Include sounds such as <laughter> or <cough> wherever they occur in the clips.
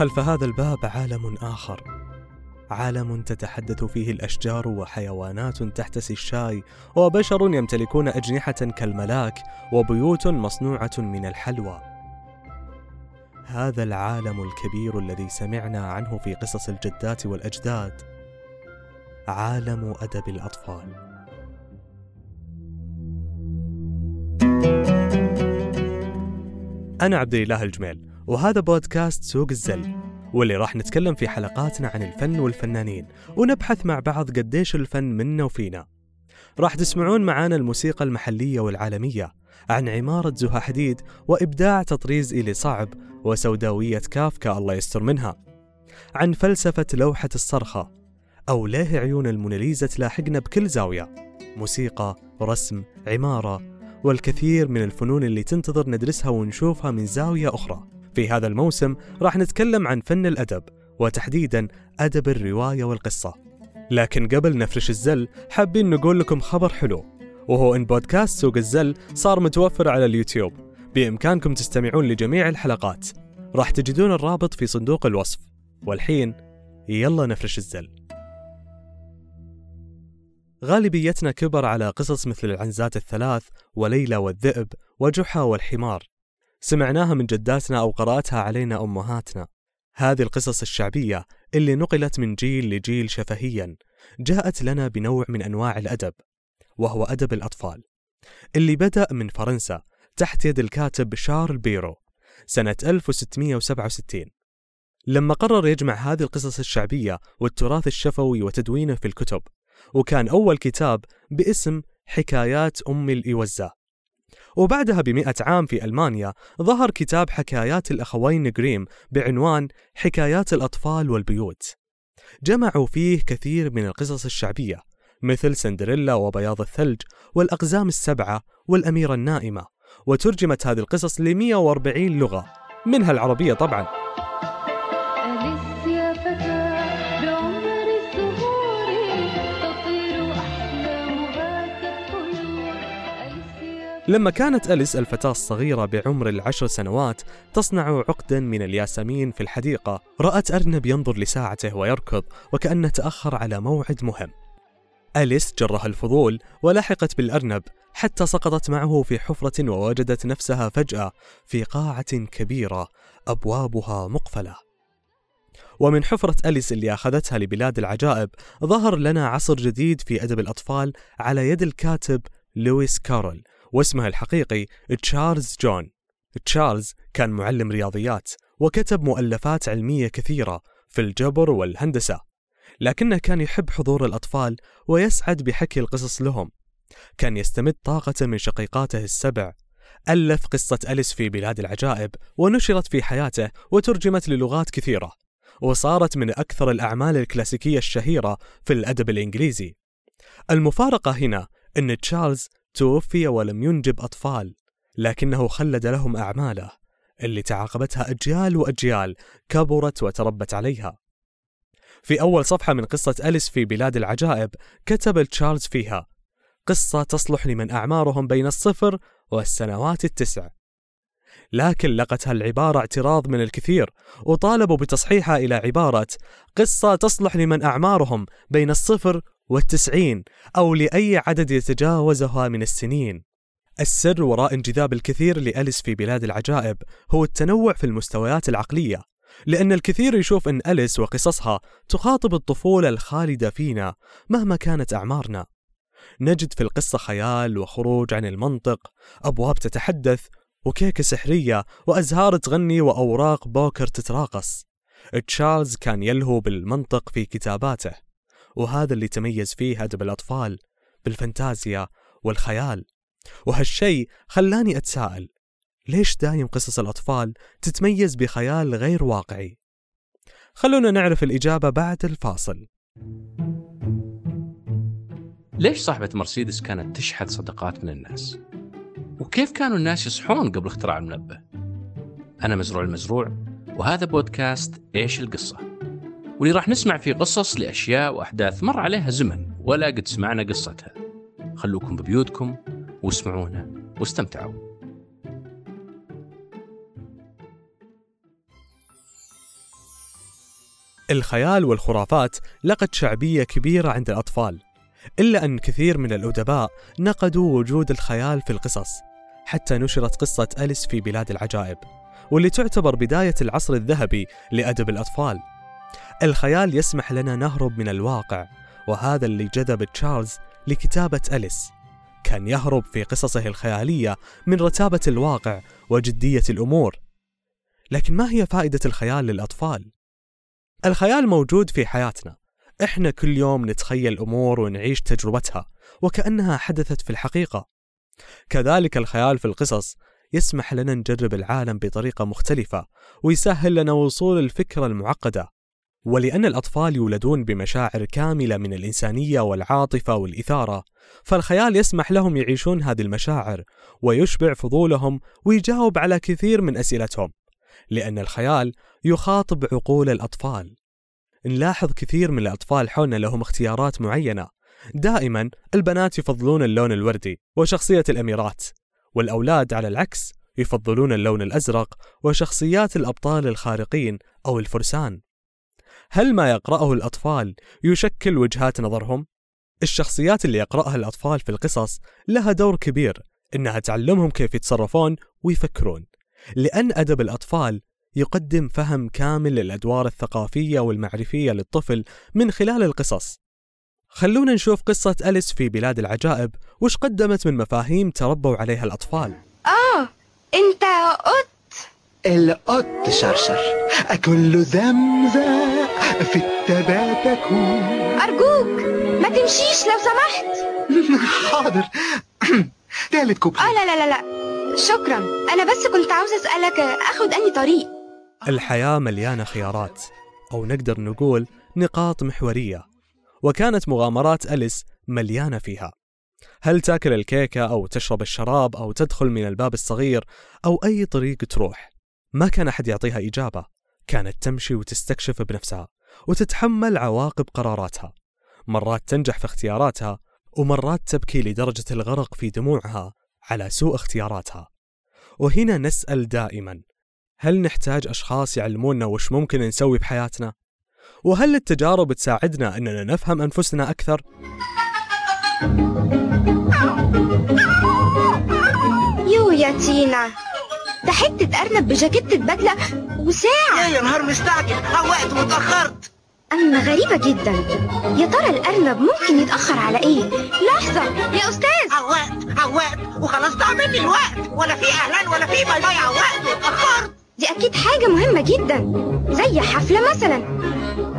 خلف هذا الباب عالم آخر. عالم تتحدث فيه الأشجار وحيوانات تحتسي الشاي وبشر يمتلكون أجنحة كالملاك وبيوت مصنوعة من الحلوى. هذا العالم الكبير الذي سمعنا عنه في قصص الجدات والأجداد. عالم أدب الأطفال. أنا عبد الله الجميل. وهذا بودكاست سوق الزل واللي راح نتكلم في حلقاتنا عن الفن والفنانين ونبحث مع بعض قديش الفن منا وفينا. راح تسمعون معانا الموسيقى المحلية والعالمية عن عمارة زها حديد وإبداع تطريز إلي صعب وسوداوية كافكا الله يستر منها. عن فلسفة لوحة الصرخة أو ليه عيون الموناليزا تلاحقنا بكل زاوية موسيقى، رسم، عمارة والكثير من الفنون اللي تنتظر ندرسها ونشوفها من زاوية أخرى. في هذا الموسم راح نتكلم عن فن الأدب وتحديدا أدب الرواية والقصة. لكن قبل نفرش الزل حابين نقول لكم خبر حلو. وهو إن بودكاست سوق الزل صار متوفر على اليوتيوب. بإمكانكم تستمعون لجميع الحلقات. راح تجدون الرابط في صندوق الوصف. والحين يلا نفرش الزل. غالبيتنا كبر على قصص مثل العنزات الثلاث وليلى والذئب وجحا والحمار. سمعناها من جداتنا أو قرأتها علينا أمهاتنا. هذه القصص الشعبية اللي نقلت من جيل لجيل شفهيا جاءت لنا بنوع من أنواع الأدب وهو أدب الأطفال اللي بدأ من فرنسا تحت يد الكاتب شارل بيرو سنة 1667 لما قرر يجمع هذه القصص الشعبية والتراث الشفوي وتدوينه في الكتب وكان أول كتاب باسم حكايات أم الإوزة. وبعدها بمئة عام في ألمانيا ظهر كتاب حكايات الأخوين جريم بعنوان حكايات الأطفال والبيوت. جمعوا فيه كثير من القصص الشعبية مثل سندريلا وبياض الثلج والأقزام السبعة والأميرة النائمة وترجمت هذه القصص ل 140 لغة منها العربية طبعاً. لما كانت أليس الفتاة الصغيرة بعمر العشر سنوات تصنع عقدا من الياسمين في الحديقة رأت أرنب ينظر لساعته ويركض وكأنه تأخر على موعد مهم. أليس جرها الفضول ولحقت بالأرنب حتى سقطت معه في حفرة ووجدت نفسها فجأة في قاعة كبيرة أبوابها مقفلة. ومن حفرة أليس اللي أخذتها لبلاد العجائب ظهر لنا عصر جديد في أدب الأطفال على يد الكاتب لويس كارول. واسمه الحقيقي تشارلز جون. تشارلز كان معلم رياضيات وكتب مؤلفات علمية كثيرة في الجبر والهندسة لكنه كان يحب حضور الأطفال ويسعد بحكي القصص لهم. كان يستمد طاقة من شقيقاته السبع ألف قصة أليس في بلاد العجائب ونشرت في حياته وترجمت للغات كثيرة وصارت من أكثر الأعمال الكلاسيكية الشهيرة في الأدب الإنجليزي. المفارقة هنا أن تشارلز توفي ولم ينجب أطفال لكنه خلد لهم أعماله اللي تعاقبتها أجيال وأجيال كبرت وتربت عليها. في أول صفحة من قصة أليس في بلاد العجائب كتب تشارلز فيها قصة تصلح لمن أعمارهم بين الصفر والسنوات التسع. لكن لقت هالعبارة اعتراض من الكثير وطالبوا بتصحيحها إلى عبارة قصة تصلح لمن أعمارهم بين الصفر والتسعين أو لأي عدد يتجاوزها من السنين. السر وراء انجذاب الكثير لأليس في بلاد العجائب هو التنوع في المستويات العقلية لأن الكثير يشوف أن أليس وقصصها تخاطب الطفولة الخالدة فينا مهما كانت أعمارنا. نجد في القصة خيال وخروج عن المنطق أبواب تتحدث وكيكة سحرية وأزهار تغني وأوراق بوكر تتراقص. تشارلز كان يلهو بالمنطق في كتاباته. وهذا اللي تميز فيه أدب الأطفال بالفانتازيا والخيال وهالشيء خلاني أتساءل ليش دايم قصص الأطفال تتميز بخيال غير واقعي؟ خلونا نعرف الإجابة بعد الفاصل ليش صاحبة مرسيدس كانت تشحذ صدقات من الناس؟ وكيف كانوا الناس يصحون قبل اختراع المنبه؟ أنا مزروع المزروع وهذا بودكاست إيش القصة؟ واللي راح نسمع فيه قصص لأشياء وأحداث مر عليها زمن ولا قد سمعنا قصتها. خلوكم ببيوتكم واسمعونا واستمتعوا. الخيال والخرافات لقت شعبية كبيرة عند الأطفال إلا أن كثير من الأدباء نقدوا وجود الخيال في القصص حتى نشرت قصة أليس في بلاد العجائب واللي تعتبر بداية العصر الذهبي لأدب الأطفال. الخيال يسمح لنا نهرب من الواقع وهذا اللي جذب تشارلز لكتابة أليس. كان يهرب في قصصه الخيالية من رتابة الواقع وجدية الأمور. لكن ما هي فائدة الخيال للأطفال؟ الخيال موجود في حياتنا. إحنا كل يوم نتخيل أمور ونعيش تجربتها وكأنها حدثت في الحقيقة. كذلك الخيال في القصص يسمح لنا نجرب العالم بطريقة مختلفة ويسهل لنا وصول الفكرة المعقدة. ولأن الأطفال يولدون بمشاعر كاملة من الإنسانية والعاطفة والإثارة فالخيال يسمح لهم يعيشون هذه المشاعر ويشبع فضولهم ويجاوب على كثير من أسئلتهم لأن الخيال يخاطب عقول الأطفال. نلاحظ كثير من الأطفال حولنا لهم اختيارات معينة. دائما البنات يفضلون اللون الوردي وشخصية الأميرات والأولاد على العكس يفضلون اللون الأزرق وشخصيات الأبطال الخارقين أو الفرسان. هل ما يقرأه الأطفال يشكل وجهات نظرهم؟ الشخصيات اللي يقرأها الأطفال في القصص لها دور كبير إنها تعلمهم كيف يتصرفون ويفكرون لأن أدب الأطفال يقدم فهم كامل للأدوار الثقافية والمعرفية للطفل من خلال القصص خلونا نشوف قصة أليس في بلاد العجائب وش قدمت من مفاهيم تربوا عليها الأطفال آه أنت قط القط شرشر. أكل ذمذا في التبات أكون أرجوك ما تمشيش لو سمحت. <laughs> حاضر. <clears throat> تالت كوبلي آه لا لا لا لا. شكرا. أنا بس كنت عاوزه أسألك اخد اني طريق؟ الحياة مليانة خيارات أو نقدر نقول نقاط محورية وكانت مغامرات أليس مليانة فيها. هل تاكل الكيكة أو تشرب الشراب أو تدخل من الباب الصغير أو أي طريق تروح؟ ما كان أحد يعطيها إجابة كانت تمشي وتستكشف بنفسها وتتحمل عواقب قراراتها مرات تنجح في اختياراتها ومرات تبكي لدرجة الغرق في دموعها على سوء اختياراتها وهنا نسأل دائما هل نحتاج أشخاص يعلمونا وش ممكن نسوي بحياتنا؟ وهل التجارب تساعدنا أننا نفهم أنفسنا أكثر؟ يو يا تينا ده حتة أرنب بجاكيتة بدلة وساعة. يا نهار مستعجل روقت واتأخرت أما غريبة جدا. يا ترى الأرنب ممكن يتأخر على إيه؟ لحظة. يا أستاذ. روقت روقت وخلاص ضاع مني الوقت. ولا في hello ولا في bye bye روقت واتأخرت دي أكيد حاجة مهمة جدا. زي حفلة مثلا.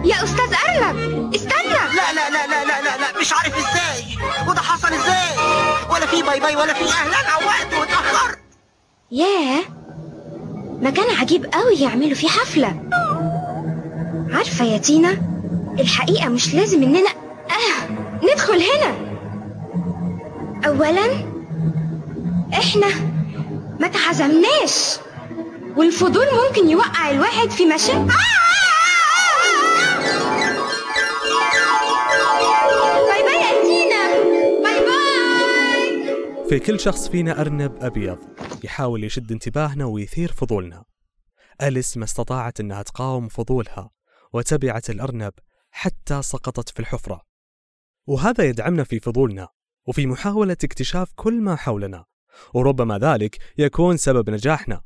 يا أستاذ أرنب استنى. لا لا لا لا لا لا, لا. مش عارف إزاي. وده حصل إزاي؟ ولا في باي باي ولا في اهلان روقت واتأخرت ياه مكان عجيب قوي يعملوا فيه حفلة عارفة يا تينا الحقيقة مش لازم إننا آه ندخل هنا أولا إحنا ما اتعزمناش والفضول ممكن يوقع الواحد في مشاكل bye bye يا تينا bye باي في كل شخص فينا أرنب أبيض يحاول يشد انتباهنا ويثير فضولنا. أليس ما استطاعت أنها تقاوم فضولها وتبعت الأرنب حتى سقطت في الحفرة؟ وهذا يدعمنا في فضولنا وفي محاولة اكتشاف كل ما حولنا وربما ذلك يكون سبب نجاحنا.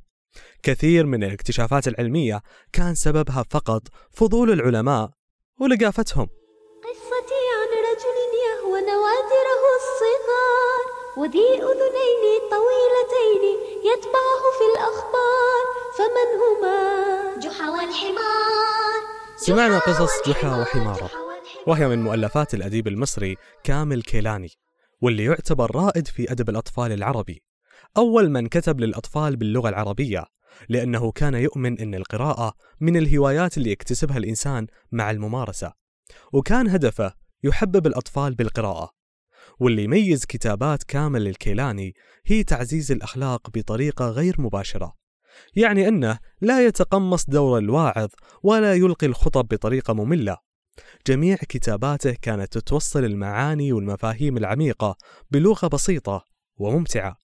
كثير من الاكتشافات العلمية كان سببها فقط فضول العلماء ولقافتهم. قصتي عن رجل يهوى نوادره الصغار وذي أذنين طويلتين يتبعه في الأخبار فمن هما؟ جحا والحمار. سمعنا قصص جحا وحمارة. وهي من مؤلفات الأديب المصري كامل كيلاني واللي يعتبر رائد في أدب الأطفال العربي. أول من كتب للأطفال باللغة العربية لأنه كان يؤمن أن القراءة من الهوايات اللي يكتسبها الإنسان مع الممارسة. وكان هدفه يحبب الأطفال بالقراءة. واللي يميز كتابات كامل الكيلاني هي تعزيز الأخلاق بطريقة غير مباشرة. يعني أنه لا يتقمص دور الواعظ ولا يلقي الخطب بطريقة مملة. جميع كتاباته كانت توصل المعاني والمفاهيم العميقة بلغة بسيطة وممتعة.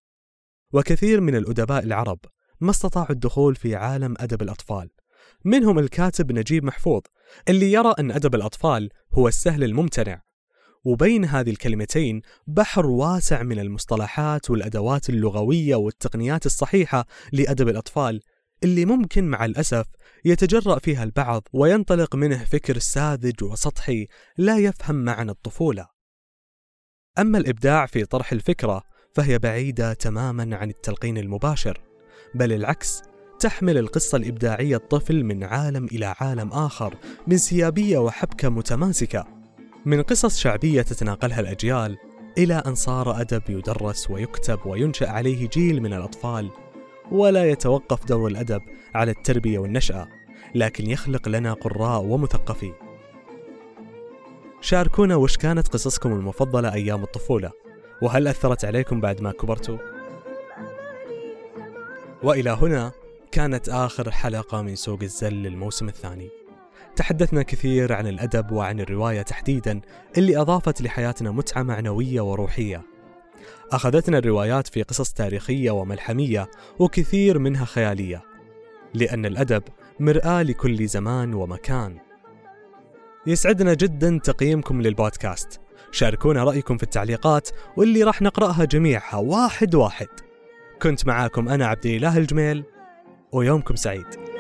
وكثير من الأدباء العرب ما استطاعوا الدخول في عالم أدب الأطفال. منهم الكاتب نجيب محفوظ اللي يرى أن أدب الأطفال هو السهل الممتنع. وبين هذه الكلمتين بحر واسع من المصطلحات والأدوات اللغوية والتقنيات الصحيحة لأدب الأطفال اللي ممكن مع الأسف يتجرأ فيها البعض وينطلق منه فكر ساذج وسطحي لا يفهم معنى الطفولة. أما الإبداع في طرح الفكرة فهي بعيدة تماما عن التلقين المباشر، بل العكس تحمل القصة الإبداعية الطفل من عالم إلى عالم آخر بانسيابية وحبكة متماسكة، من قصص شعبية تتناقلها الأجيال إلى أن صار أدب يدرس ويكتب وينشأ عليه جيل من الأطفال ولا يتوقف دور الأدب على التربية والنشأة لكن يخلق لنا قراء ومثقفين شاركونا وش كانت قصصكم المفضلة أيام الطفولة وهل أثرت عليكم بعد ما كبرتوا؟ وإلى هنا كانت آخر حلقة من سوق الزل للموسم الثاني تحدثنا كثير عن الأدب وعن الرواية تحديدا اللي أضافت لحياتنا متعة معنوية وروحية. أخذتنا الروايات في قصص تاريخية وملحمية وكثير منها خيالية لأن الأدب مرآة لكل زمان ومكان. يسعدنا جدا تقييمكم للبودكاست. شاركونا رأيكم في التعليقات واللي راح نقرأها جميعها واحد واحد. كنت معاكم أنا عبد الإله الجميل ويومكم سعيد.